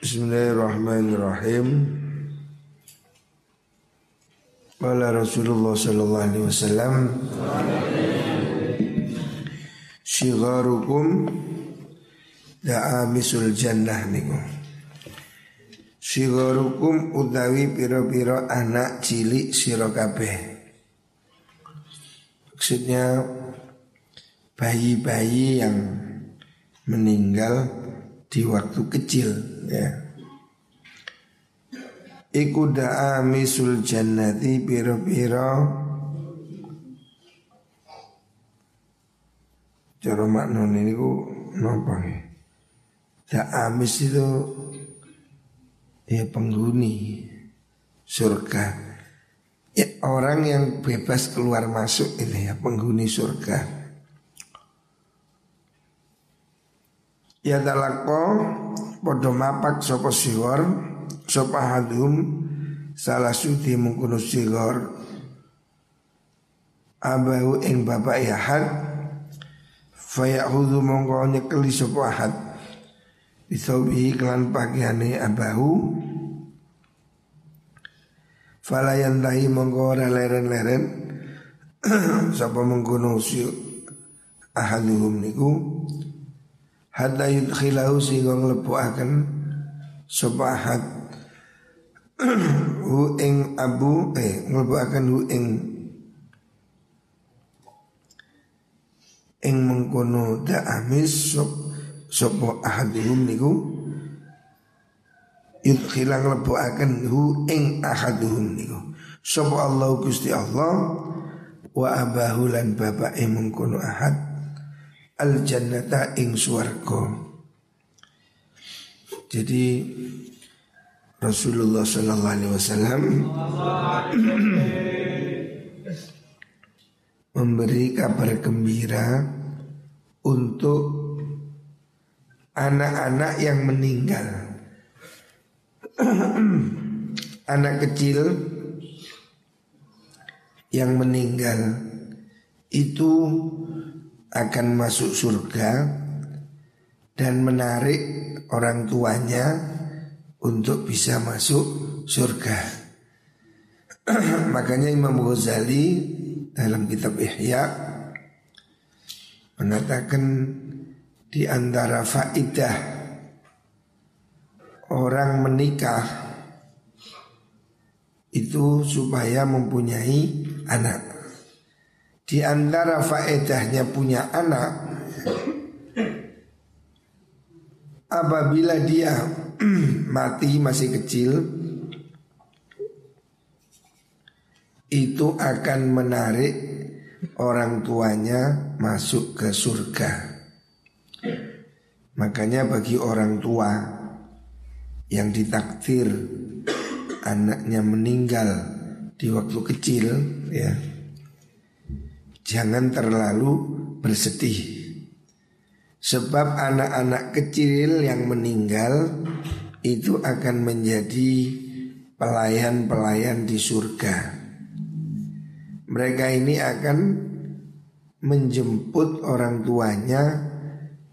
Bismillahirrahmanirrahim. Qala Rasulullah sallallahu alaihi wasallam Shigarukum misul jannah niku Shigarukum utawi piro-piro anak cilik sira kabeh Maksudnya bayi-bayi yang meninggal di waktu kecil ya. Iku da'a misul jannati piro-piro Cara makna ini ku Napa nih Da'amis itu Ya penghuni Surga. Ya, Orang yang bebas keluar masuk ini ya Penghuni surga Ya talako Podo mapak sopo sigor Sopo hadum Salah sudi mengkuno sigor Abahu ing bapak yahad Fayahudu mongko nyekeli sopo ahad Bisawbihi kelan pakaiane abahu Falayan tahi mongko ora leren-leren Sopo mengkuno si ahaduhum niku hatta yudkhilahu sehingga nglepuaken sapa hu ing abu eh nglepuaken hu ing ing mengkono da'amis sop sapa ahaduhum niku yudkhilang nglepuaken hu ing ahaduhum niku. Sapa Allah Gusti Allah wa abahu lan bapake mengkono ahad al jannata ing swarga. Jadi Rasulullah sallallahu alaihi wasallam memberi kabar gembira untuk anak-anak yang meninggal. Anak kecil yang meninggal itu akan masuk surga dan menarik orang tuanya untuk bisa masuk surga. Makanya Imam Ghazali dalam kitab Ihya mengatakan di antara faidah orang menikah itu supaya mempunyai anak. Di antara faedahnya punya anak Apabila dia mati masih kecil Itu akan menarik orang tuanya masuk ke surga. Makanya bagi orang tua yang ditakdir anaknya meninggal di waktu kecil ya Jangan terlalu bersedih. Sebab anak-anak kecil yang meninggal Itu akan menjadi pelayan-pelayan di surga. Mereka ini akan menjemput orang tuanya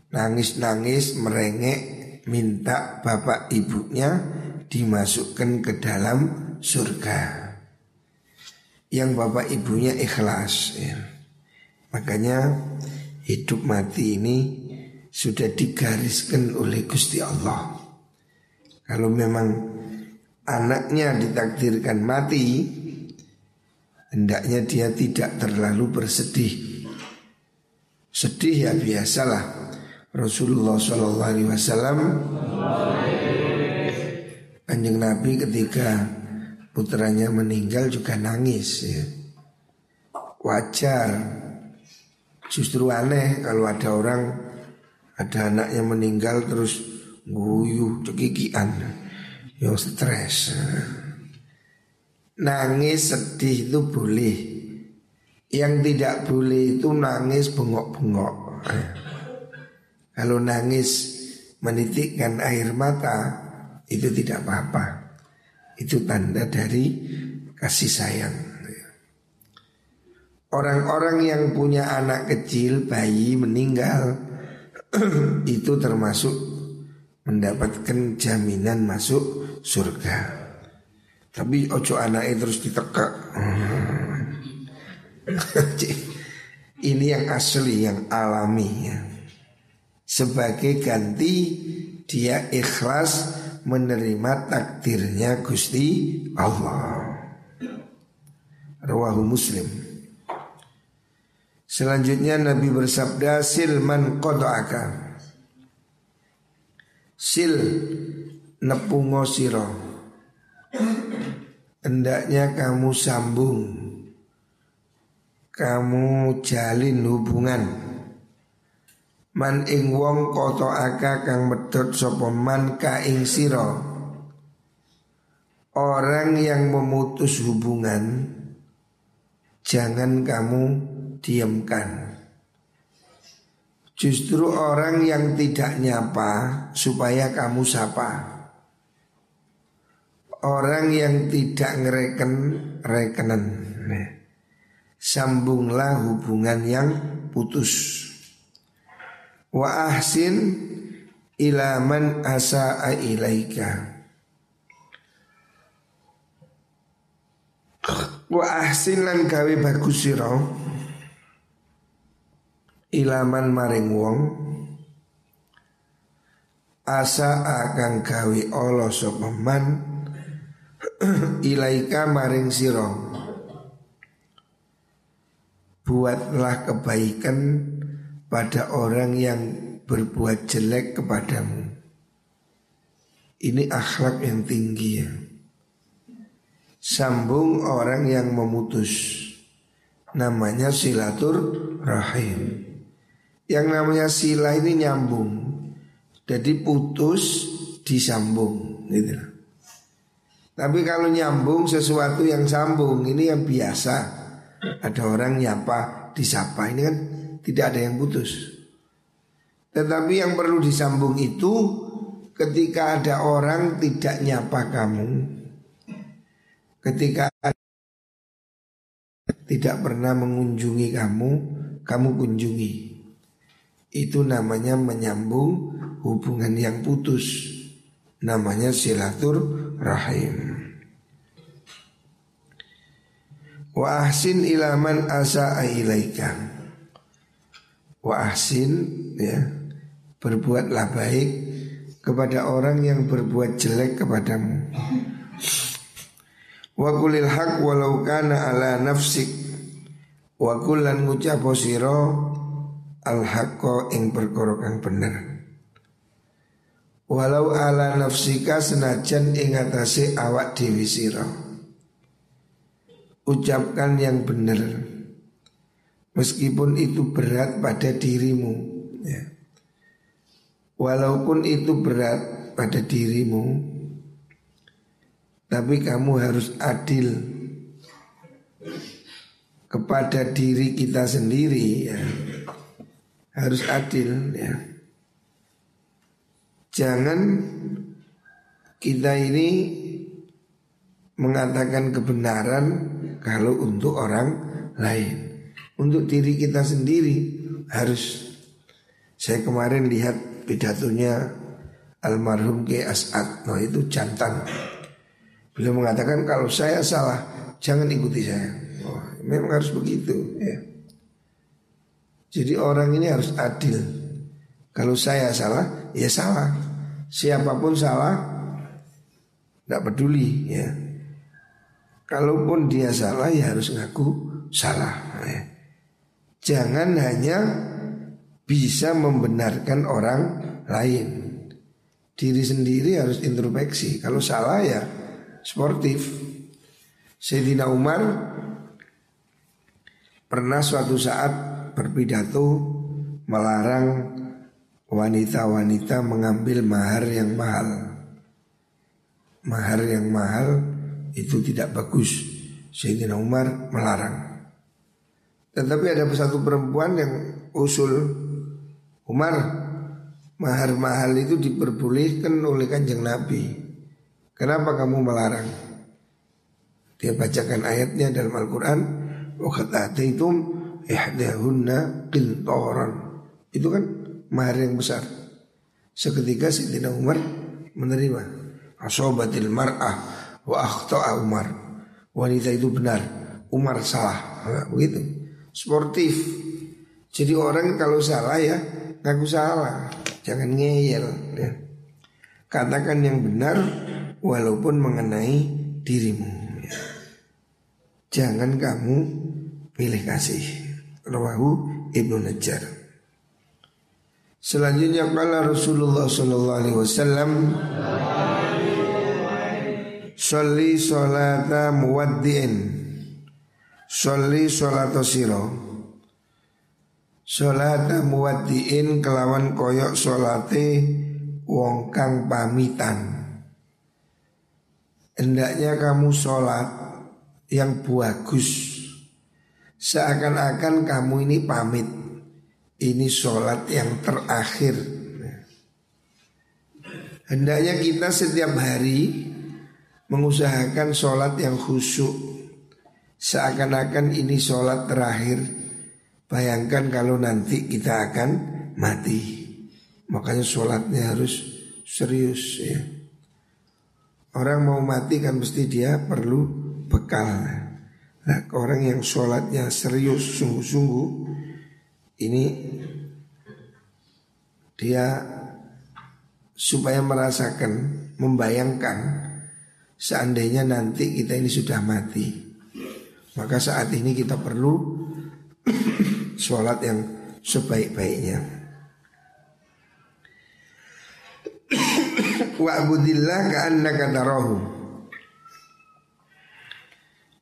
Nangis-nangis merengek Minta bapak ibunya dimasukkan ke dalam surga. Yang bapak ibunya ikhlas ya. Makanya hidup mati ini sudah digariskan oleh Gusti Allah. Kalau memang anaknya ditakdirkan mati, hendaknya dia tidak terlalu bersedih. Sedih ya biasalah. Rasulullah Shallallahu Alaihi Wasallam Kanjeng Nabi ketika putranya meninggal juga nangis ya. Wajar Justru aneh kalau ada orang ada anaknya meninggal terus guyuh cekikian yang stres. Nangis sedih itu boleh. Yang tidak boleh itu nangis bengok-bengok. Kalau nangis menitikkan air mata itu tidak apa-apa. Itu tanda dari kasih sayang. Orang-orang yang punya anak kecil, bayi meninggal Itu termasuk mendapatkan jaminan masuk surga. Tapi ojo anaknya terus ditekak. Ini yang asli, yang alami ya. Sebagai ganti dia ikhlas menerima takdirnya Gusti Allah. Rawahu Muslim. Selanjutnya Nabi bersabda silman kodaka Sil nepungo siro Hendaknya kamu sambung. Kamu jalin hubungan. Man ing wong koto aka kang medot sopoman ka ing siro Orang yang memutus hubungan Jangan kamu diamkan Justru orang yang tidak nyapa supaya kamu sapa. Orang yang tidak ngereken rekenan. Sambunglah hubungan yang putus. Wa ahsin ilaman asa'a ilaika. Wa ahsin lan gawe bagus sira ilaman maring wong asa akan gawe Allah sopeman ilaika maring siro buatlah kebaikan pada orang yang berbuat jelek kepadamu. Ini akhlak yang tinggi ya. Sambung orang yang memutus. Namanya silatur rahim yang namanya sila ini nyambung. Jadi putus disambung gitu. Tapi kalau nyambung sesuatu yang sambung ini yang biasa. Ada orang nyapa disapa ini kan tidak ada yang putus. Tetapi yang perlu disambung itu ketika ada orang tidak nyapa kamu. Ketika tidak pernah mengunjungi kamu, kamu kunjungi. Itu namanya menyambung hubungan yang putus. Namanya silatur rahim Wa ahsin ilaman asa ilaika. Wa ahsin ya Berbuatlah baik kepada orang yang berbuat jelek kepadamu. Wa kulil haq walau kana ala nafsik. Wa kullan ngucapo siro al haqqo ing perkara kang bener. Walau ala nafsika senajan ing awak dewi sira. Ucapkan yang benar meskipun itu berat pada dirimu ya. walaupun itu berat pada dirimu tapi kamu harus adil kepada diri kita sendiri ya harus adil ya. Jangan kita ini mengatakan kebenaran kalau untuk orang lain. Untuk diri kita sendiri harus saya kemarin lihat pidatonya almarhum Ki As'ad. Nah itu jantan. Beliau mengatakan kalau saya salah jangan ikuti saya. Oh, memang harus begitu ya. Jadi orang ini harus adil. Kalau saya salah, ya salah. Siapa pun salah, tidak peduli ya. Kalaupun dia salah, ya harus ngaku salah. Ya. Jangan hanya bisa membenarkan orang lain. Diri sendiri harus introspeksi. Kalau salah ya sportif. Sayyidina Umar pernah suatu saat berpidato melarang wanita-wanita mengambil mahar yang mahal. Mahar yang mahal itu tidak bagus. Sayyidina Umar melarang. Tetapi ada satu perempuan yang usul Umar mahar mahal itu diperbolehkan oleh kanjeng Nabi. Kenapa kamu melarang? Dia bacakan ayatnya dalam Al-Quran. itu ihdahunna qintaran. Itu kan mahar yang besar. Seketika Sayyidina Umar menerima Asobatil mar'ah wa akhta'a Umar Wanita itu benar Umar salah nah, Begitu Sportif Jadi orang kalau salah ya Ngaku salah Jangan ngeyel ya. Katakan yang benar Walaupun mengenai dirimu ya. Jangan kamu pilih kasih Rawahu Ibnu Najjar. Selanjutnya kala Rasulullah sallallahu alaihi wasallam Sholli sholata muwaddi'in. Sholli sholata siro Sholata muwaddi'in kelawan koyok sholate wong kang pamitan. Hendaknya kamu sholat yang bagus Seakan-akan kamu ini pamit. Ini sholat yang terakhir. Hendaknya kita setiap hari mengusahakan sholat yang khusyuk. Seakan-akan ini sholat terakhir. Bayangkan kalau nanti kita akan mati. Makanya sholatnya harus serius ya. Orang mau mati kan mesti dia perlu bekal Nah orang yang sholatnya serius sungguh-sungguh ini dia supaya merasakan, membayangkan seandainya nanti kita ini sudah mati. Maka saat ini kita perlu sholat yang sebaik-baiknya. Wa'budillah ka'annaka tarahu.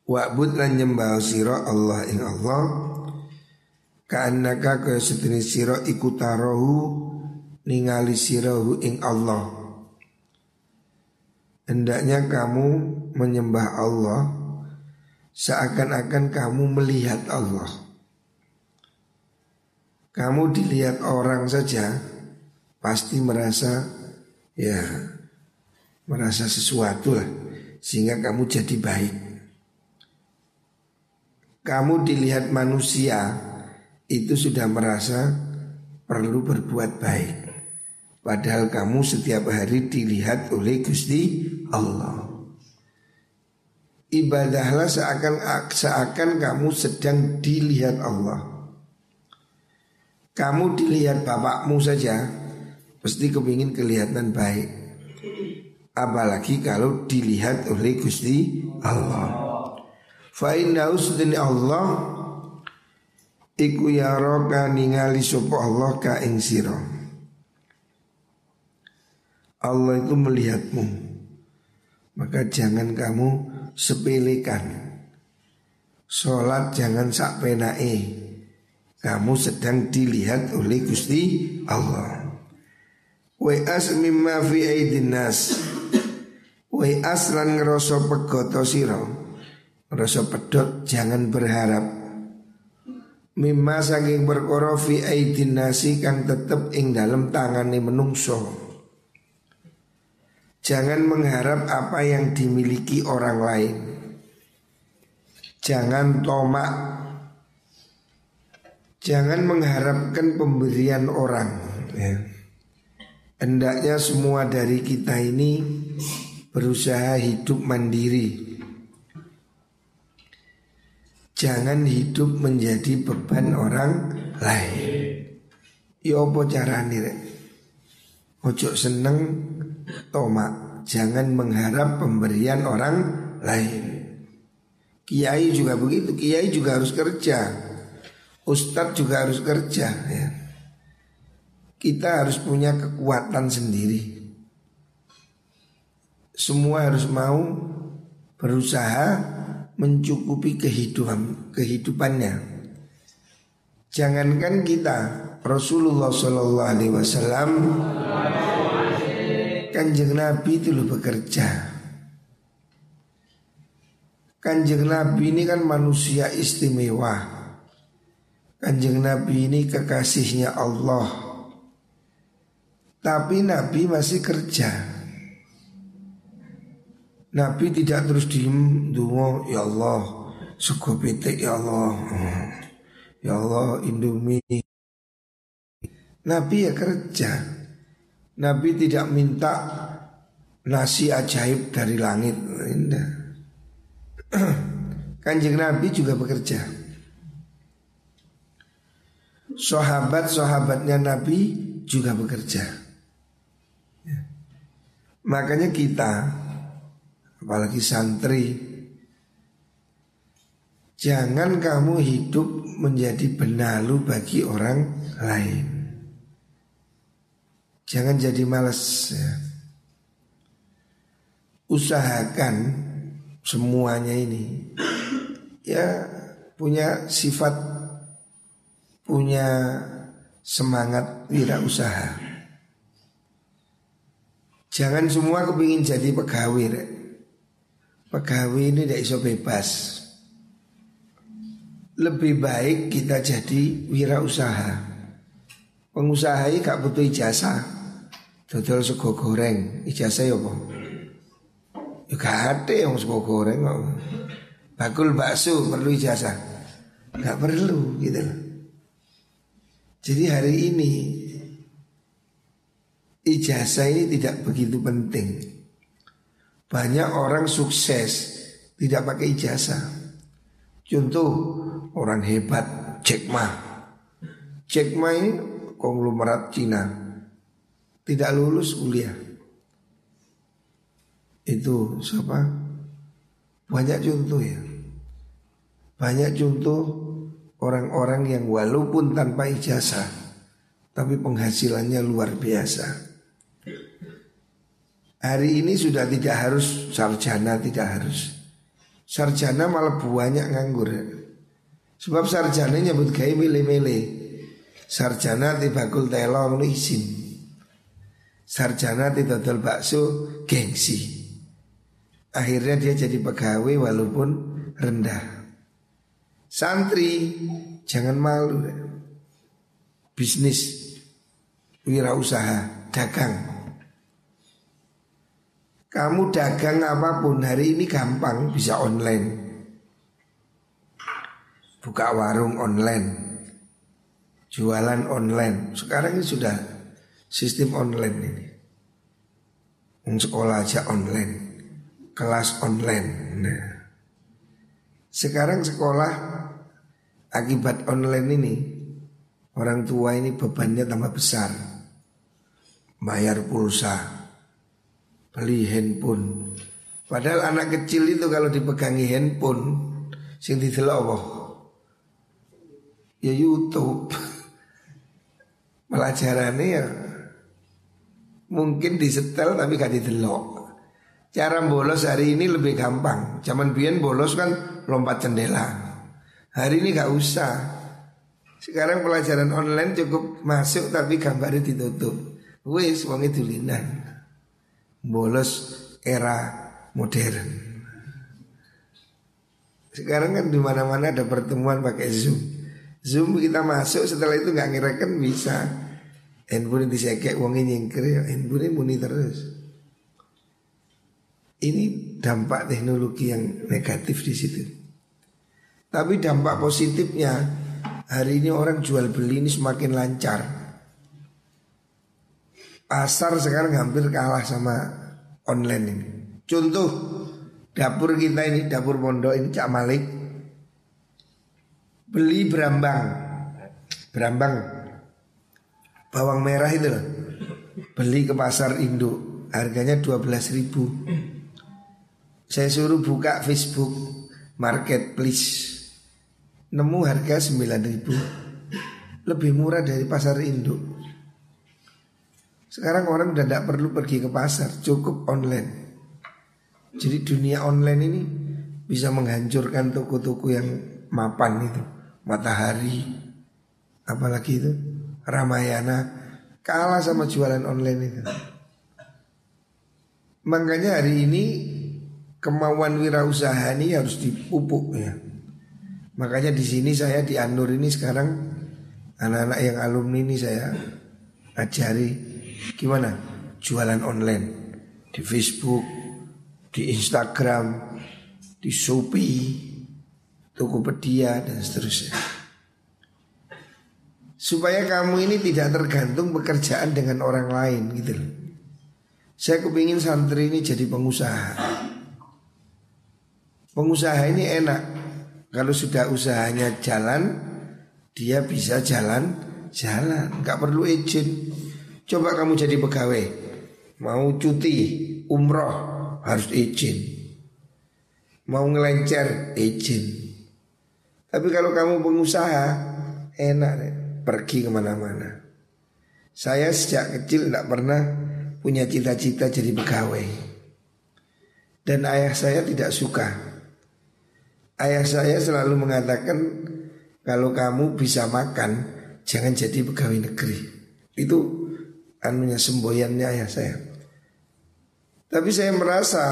Wa'bud lan nyembah sira Allah ing Allah. Ka'annaka kaya setini siro ikutarohu Ningali sirohu ing Allah. Hendaknya kamu menyembah Allah Seakan-akan kamu melihat Allah. Kamu dilihat orang saja Pasti merasa Ya Merasa sesuatu lah Sehingga kamu jadi baik Kamu dilihat manusia itu sudah merasa perlu berbuat baik. Padahal kamu setiap hari dilihat oleh Gusti Allah. Ibadahlah seakan seakan kamu sedang dilihat Allah. Kamu dilihat bapakmu saja, pasti kepingin kelihatan baik. Apalagi kalau dilihat oleh Gusti Allah. Fa inna Allah Iku roka ningali sopo Allah ka ing siro Allah itu melihatmu Maka jangan kamu sepelekan. Sholat jangan sak penae Kamu sedang dilihat oleh Gusti Allah. We'as mimma fi aidin nas lan ngeroso pegoto siro Ngeroso pedot jangan berharap Mimma saking perkara fi aidin nasi kang tetep ing dalam tangane menungso. Jangan mengharap apa yang dimiliki orang lain. Jangan tomak. Jangan mengharapkan pemberian orang. Ya. Hendaknya semua dari kita ini berusaha hidup mandiri Jangan hidup menjadi beban orang lain. Ya apa carane rek? Ojo seneng tomak, jangan mengharap pemberian orang lain. Kiai juga begitu, kiai juga harus kerja. Ustadz juga harus kerja ya. Kita harus punya kekuatan sendiri. Semua harus mau berusaha mencukupi kehidupan kehidupannya. Jangankan kita Rasulullah Shallallahu Alaihi Wasallam kanjeng Nabi itu loh bekerja. Kanjeng Nabi ini kan manusia istimewa. Kanjeng Nabi ini kekasihnya Allah. Tapi Nabi masih kerja. Nabi tidak terus diem dungo ya Allah sego pitik ya Allah ya Allah Indomie Nabi ya kerja Nabi tidak minta nasi ajaib dari langit. Indah. Kanjeng Nabi juga bekerja. Sahabat-sahabatnya Nabi juga bekerja. Ya. Makanya kita, apalagi santri, jangan kamu hidup menjadi benalu bagi orang lain. Jangan jadi males ya. Usahakan semuanya ini ya punya sifat punya semangat wirausaha. Jangan semua kepingin jadi pegawai. Pegawai ini tidak iso bebas. Lebih baik kita jadi wirausaha. Pengusaha ini gak butuh ijazah. Dodol sego goreng, ijazah ya apa? Ya gak ada yang sego goreng kok. Bakul bakso perlu ijazah. Gak perlu gitu. Jadi hari ini ijazah ini tidak begitu penting. Banyak orang sukses tidak pakai ijazah. Contoh orang hebat Jack Ma. Jack Ma ini konglomerat Cina tidak lulus kuliah. Itu siapa? Banyak contoh ya. Banyak contoh orang-orang yang walaupun tanpa ijazah tapi penghasilannya luar biasa. Hari ini sudah tidak harus sarjana, tidak harus. Sarjana malah banyak nganggur. Sebab sarjana nyebut gaya mele-mele. Sarjana di bakul telo izin. Sarjana di dodol bakso gengsi. Akhirnya dia jadi pegawai walaupun rendah. Santri jangan malu. Bisnis wirausaha, dagang. Kamu dagang apa pun hari ini gampang bisa online. Buka warung online jualan online. Sekarang ini sudah sistem online ini. Sekolah aja online, kelas online. Nah, sekarang sekolah akibat online ini orang tua ini bebannya tambah besar. Bayar pulsa, beli handphone. Padahal anak kecil itu kalau dipegangi handphone, sing apa? Ya YouTube. Pelajarannya ya mungkin disetel tapi gak didelok. Cara bolos hari ini lebih gampang. Zaman biyen bolos kan lompat jendela. Hari ini gak usah. Sekarang pelajaran online cukup masuk tapi gambarnya ditutup. Wis itu linan. Bolos era modern. Sekarang kan di mana-mana ada pertemuan pakai Zoom. Zoom kita masuk setelah itu nggak ngirakan bisa. Handphone disekek uangnya nyingkir ya handphone muni terus. Ini dampak teknologi yang negatif di situ. Tapi dampak positifnya hari ini orang jual beli ini semakin lancar. Pasar sekarang hampir kalah sama online ini. Contoh dapur kita ini dapur pondok ini Cak Malik beli berambang berambang bawang merah itu loh. Beli ke pasar induk harganya 12 ribu. Saya suruh buka Facebook marketplace. Nemu harga 9 ribu. Lebih murah dari pasar induk sekarang orang udah tidak perlu pergi ke pasar cukup online jadi dunia online ini bisa menghancurkan toko-toko yang mapan itu Matahari apalagi itu Ramayana kalah sama jualan online itu. Makanya hari ini kemauan wirausaha ini harus dipupuk ya. Makanya di sini saya di Anur ini sekarang anak-anak yang alumni ini saya ajari gimana jualan online di Facebook, di Instagram, di Shopee, Tokopedia dan seterusnya. supaya kamu ini tidak tergantung pekerjaan dengan orang lain gitu loh. Saya kepingin santri ini jadi pengusaha. Pengusaha ini enak. Kalau sudah usahanya jalan, dia bisa jalan jalan, nggak perlu izin. Coba kamu jadi pegawai, mau cuti, umroh harus izin. Mau ngelencer izin. Tapi kalau kamu pengusaha, enak deh pergi ke mana-mana. Saya sejak kecil tidak pernah punya cita-cita jadi pegawai. Dan ayah saya tidak suka. Ayah saya selalu mengatakan kalau kamu bisa makan, jangan jadi pegawai negeri. Itu anunya semboyannya ayah saya. Tapi saya merasa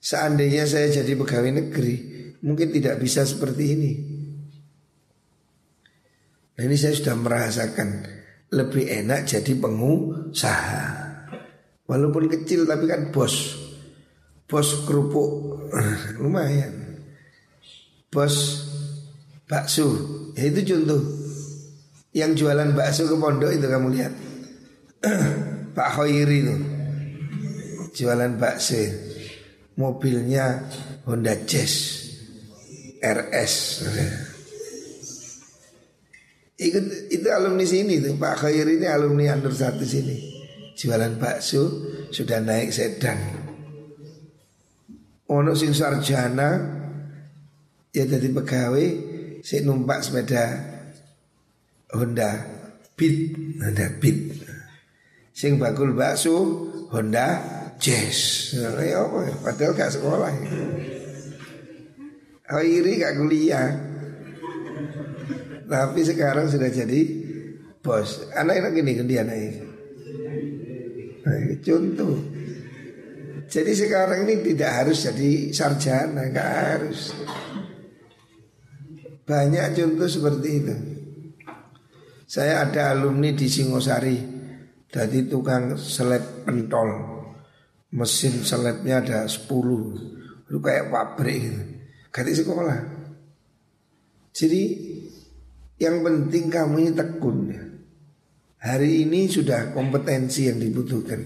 seandainya saya jadi pegawai negeri, mungkin tidak bisa seperti ini. Nah ini saya sudah merasakan lebih enak jadi pengusaha. Walaupun kecil tapi kan bos. Bos kerupuk lumayan. Bos bakso. Ya itu contoh. Yang jualan bakso ke pondok itu kamu lihat. Pak Khairi itu. Jualan bakso. Mobilnya Honda Jazz RS. Ikut itu alumni sini tuh Pak Khair ini alumni Anur satu sini Jualan bakso sudah naik sedan Ono sing sarjana Ya jadi pegawai Si numpak sepeda Honda Beat Honda Beat Sing bakul bakso Honda Jazz ya apa, Padahal gak sekolah ya. Khairi gak kuliah tapi sekarang sudah jadi bos. Anak enak gini kan dia naik. Nah, contoh. Jadi sekarang ini tidak harus jadi sarjana, nggak harus. Banyak contoh seperti itu. Saya ada alumni di Singosari, jadi tukang seleb pentol. Mesin selebnya ada 10 Lu kayak pabrik gitu. Ganti sekolah. Jadi yang penting kamu ini tekun ya. Hari ini sudah kompetensi yang dibutuhkan.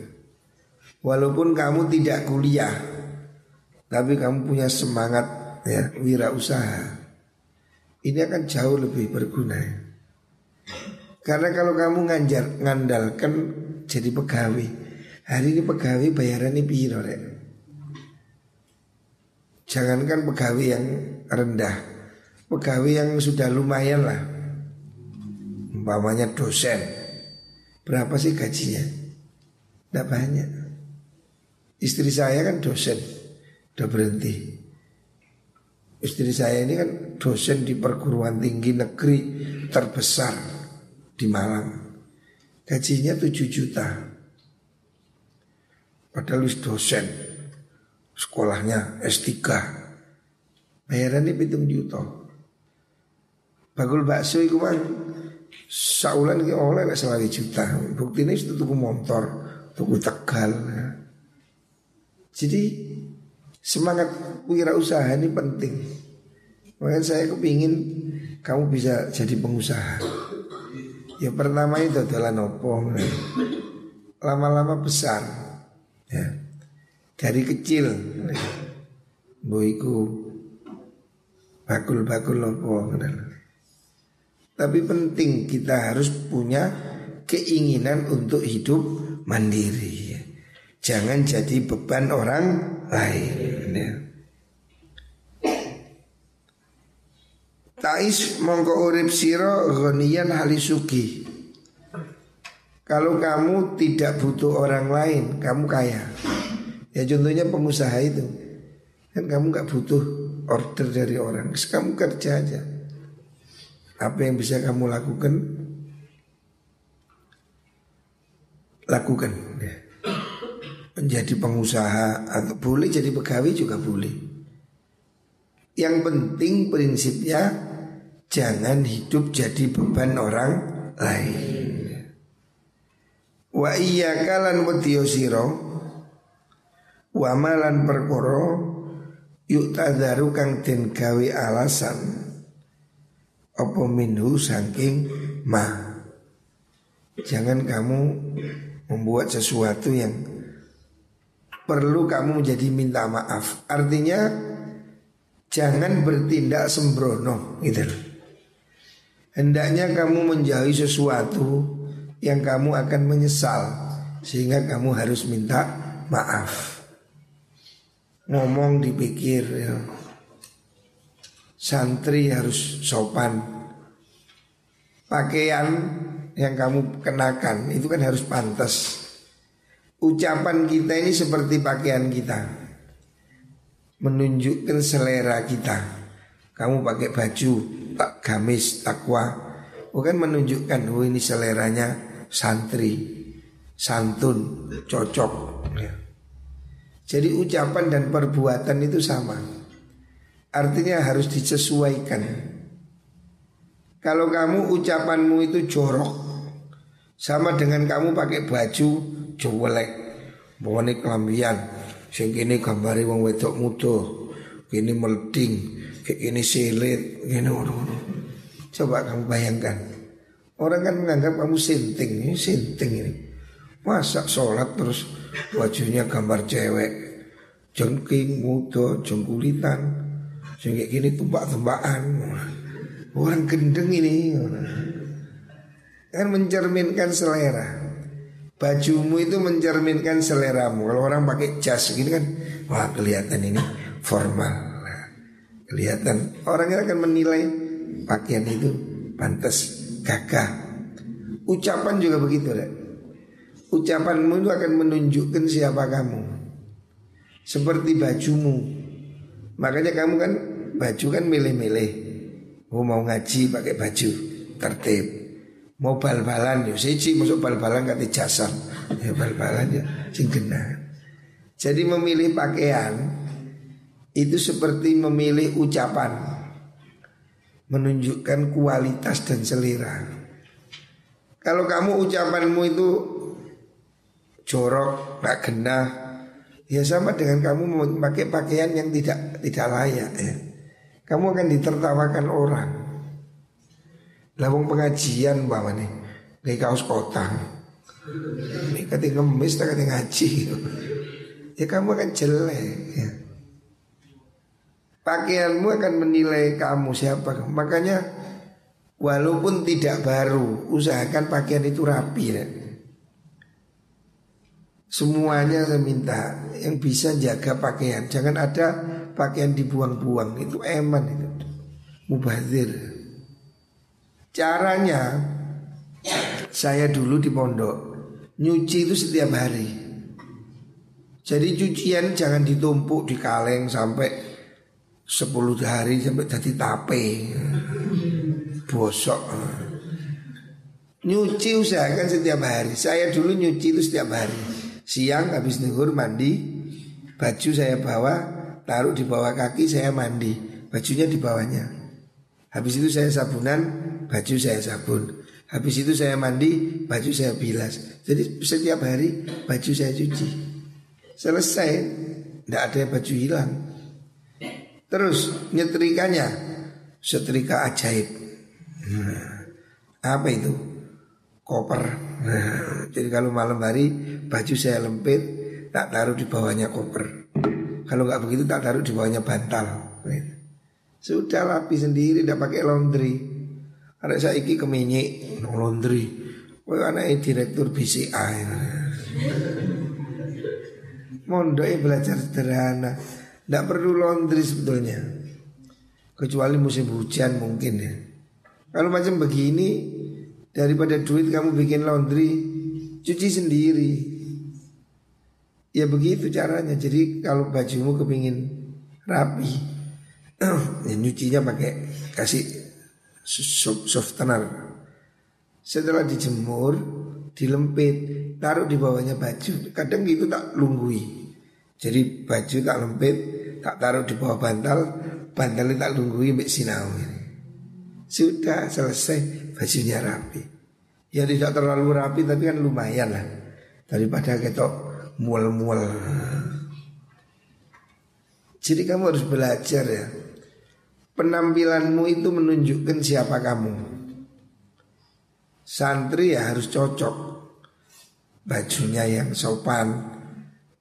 Walaupun kamu tidak kuliah, tapi kamu punya semangat ya wirausaha. Ini akan jauh lebih berguna. Ya. Karena kalau kamu nganjar ngandalkan jadi pegawai, hari ini pegawai bayarannya piro rek. Jangankan pegawai yang rendah, pegawai yang sudah lumayan lah umpamanya dosen berapa sih gajinya? Tidak banyak. Istri saya kan dosen, udah berhenti. Istri saya ini kan dosen di perguruan tinggi negeri terbesar di Malang. Gajinya 7 juta. Padahal wis dosen. Sekolahnya S3. Bayarannya pitung juta. Bagul bakso itu kan Saulan ki oleh nek selawi juta. Bukti ini itu tuku motor, tuku tegal. Jadi semangat usaha ini penting. Makanya saya kepingin kamu bisa jadi pengusaha. Ya pertama itu adalah nopo. Lama-lama besar. Ya. Dari kecil. Boiku bakul-bakul nopo. Tapi penting kita harus punya keinginan untuk hidup mandiri. Jangan jadi beban orang lain. Ya. Tais mongko urip siro ghaniyan halisuki. Kalau kamu tidak butuh orang lain, kamu kaya. Ya contohnya pengusaha itu. Kan kamu nggak butuh order dari orang, kamu kerja aja. Apa yang bisa kamu lakukan Lakukan ya. Menjadi pengusaha Atau boleh jadi pegawai juga boleh Yang penting prinsipnya Jangan hidup jadi beban orang lain Wa iya kalan siro Wa malan perkoro Yuk tadaru kang den gawe alasan apa minhu saking ma. Jangan kamu membuat sesuatu yang perlu kamu menjadi minta maaf. Artinya jangan bertindak sembrono gitu. Hendaknya kamu menjauhi sesuatu yang kamu akan menyesal sehingga kamu harus minta maaf. Ngomong dipikir ya. Santri harus sopan. Pakaian yang kamu kenakan itu kan harus pantas. Ucapan kita ini seperti pakaian kita. Menunjukkan selera kita. Kamu pakai baju tak gamis, takwa, bukan menunjukkan oh ini seleranya santri, santun, cocok. Ya. Jadi ucapan dan perbuatan itu sama. Artinya harus disesuaikan. Kalau kamu ucapanmu itu jorok, sama dengan kamu pakai baju jowelek, bawane kelambian, sing kene gambare wong wedok muda, kene melding, kayak kene silit, kene ngono Coba kamu bayangkan. Orang kan menganggap kamu sinting, ini sinting ini. Masa sholat terus bajunya gambar cewek, jengking, muda, jengkulitan, kayak gini tumbak-tumbakan. Orang gendeng ini kan mencerminkan selera. Bajumu itu mencerminkan seleramu. Kalau orang pakai jas gini kan, wah kelihatan ini formal. Kelihatan orangnya akan menilai pakaian itu pantas gagah. Ucapan juga begitu, deh. Ucapanmu itu akan menunjukkan siapa kamu. Seperti bajumu. Makanya kamu kan baju kan milih-milih. Oh, mau ngaji pakai baju tertib mau bal-balan yo siji masuk bal-balan kate jasam ya bal-balan ya sing jadi memilih pakaian itu seperti memilih ucapan. Menunjukkan kualitas dan selera. Kalau kamu ucapanmu itu jorok gak genah ya sama dengan kamu memakai pakaian yang tidak tidak layak ya. Kamu akan ditertawakan orang. Lawang pengajian bawa nih Kayak kaos kotang. Ini ngemis ngaji. Ya kamu akan jelek ya. Pakaianmu akan menilai kamu siapa. Makanya Walaupun tidak baru Usahakan pakaian itu rapi ya. Semuanya saya minta Yang bisa jaga pakaian. Jangan ada pakaian dibuang-buang. Itu eman itu. Mubazir. Caranya saya dulu di pondok nyuci itu setiap hari. Jadi cucian jangan ditumpuk di kaleng sampai 10 hari sampai jadi tape. Bosok. Nyuci usahakan setiap hari. Saya dulu nyuci itu setiap hari. Siang habis nuhur mandi, baju saya bawa, taruh di bawah kaki saya mandi, bajunya di bawahnya. Habis itu saya sabunan, baju saya sabun. Habis itu saya mandi, baju saya bilas. Jadi setiap hari baju saya cuci. Selesai, tidak ada baju hilang. Terus nyetrikanya, setrika ajaib. Nah, apa itu? Koper. Nah, jadi kalau malam hari baju saya lempit, tak taruh di bawahnya koper. Kalau nggak begitu tak taruh di bawahnya bantal. Sudah lapi sendiri, tidak pakai laundry. Ada saya iki keminyi laundry. Kowe anak direktur BCA. Mondok belajar sederhana. Tidak perlu laundry sebetulnya. Kecuali musim hujan mungkin ya. Kalau macam begini daripada duit kamu bikin laundry, cuci sendiri. Ya begitu caranya. Jadi kalau bajumu kepingin rapi, ya nyucinya pakai kasih softener. Setelah dijemur, dilempit, taruh di bawahnya baju. Kadang gitu tak lunggui. Jadi baju tak lempit, tak taruh di bawah bantal, bantalnya tak lunggui mbak sinau ini. Sudah selesai bajunya rapi. Ya tidak terlalu rapi tapi kan lumayan lah. Daripada ketok mual-mual. Jadi kamu harus belajar ya Penampilanmu itu menunjukkan siapa kamu Santri ya harus cocok Bajunya yang sopan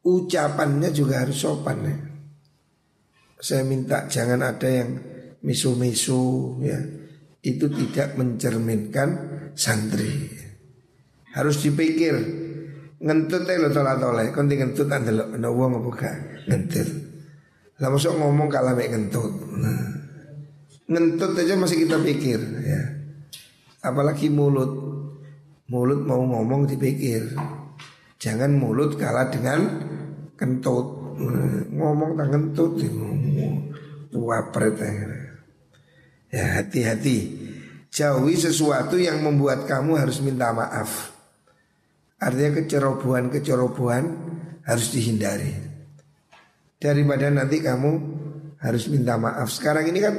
Ucapannya juga harus sopan ya. Saya minta jangan ada yang misu-misu ya. Itu tidak mencerminkan santri. Harus dipikir. Ngentut ya lo tolak tolak Konti ngentut anda lo Wong apa Ngentut? Lah masuk ngomong kalah mek ngentut. Nah. Ngentut aja masih kita pikir ya. Apalagi mulut. Mulut mau ngomong dipikir. Jangan mulut kalah dengan kentut. Ngomong tak kentut Wapret Ya hati-hati. Jauhi sesuatu yang membuat kamu harus minta maaf. Artinya kecerobohan-kecerobohan harus dihindari. Daripada nanti kamu harus minta maaf. Sekarang ini kan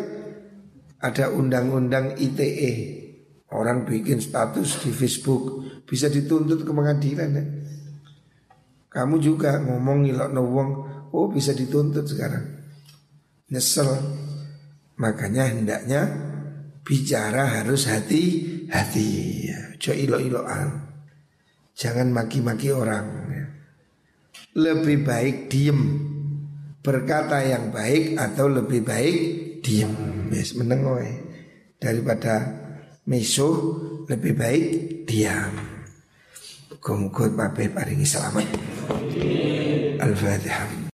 ada undang-undang ITE Orang bikin status di Facebook bisa dituntut ke pengadilan ya. Kamu juga ngomong ngilok wong, oh bisa dituntut sekarang. Nyesel. Makanya hendaknya bicara harus hati-hati ya. Jo ilo-iloan. Jangan maki-maki orang ya. Lebih baik diem Berkata yang baik atau lebih baik diem Yes, menengoy Daripada misuh lebih baik diam. Muga-muga pape paringi selamat. Al-Fatihah.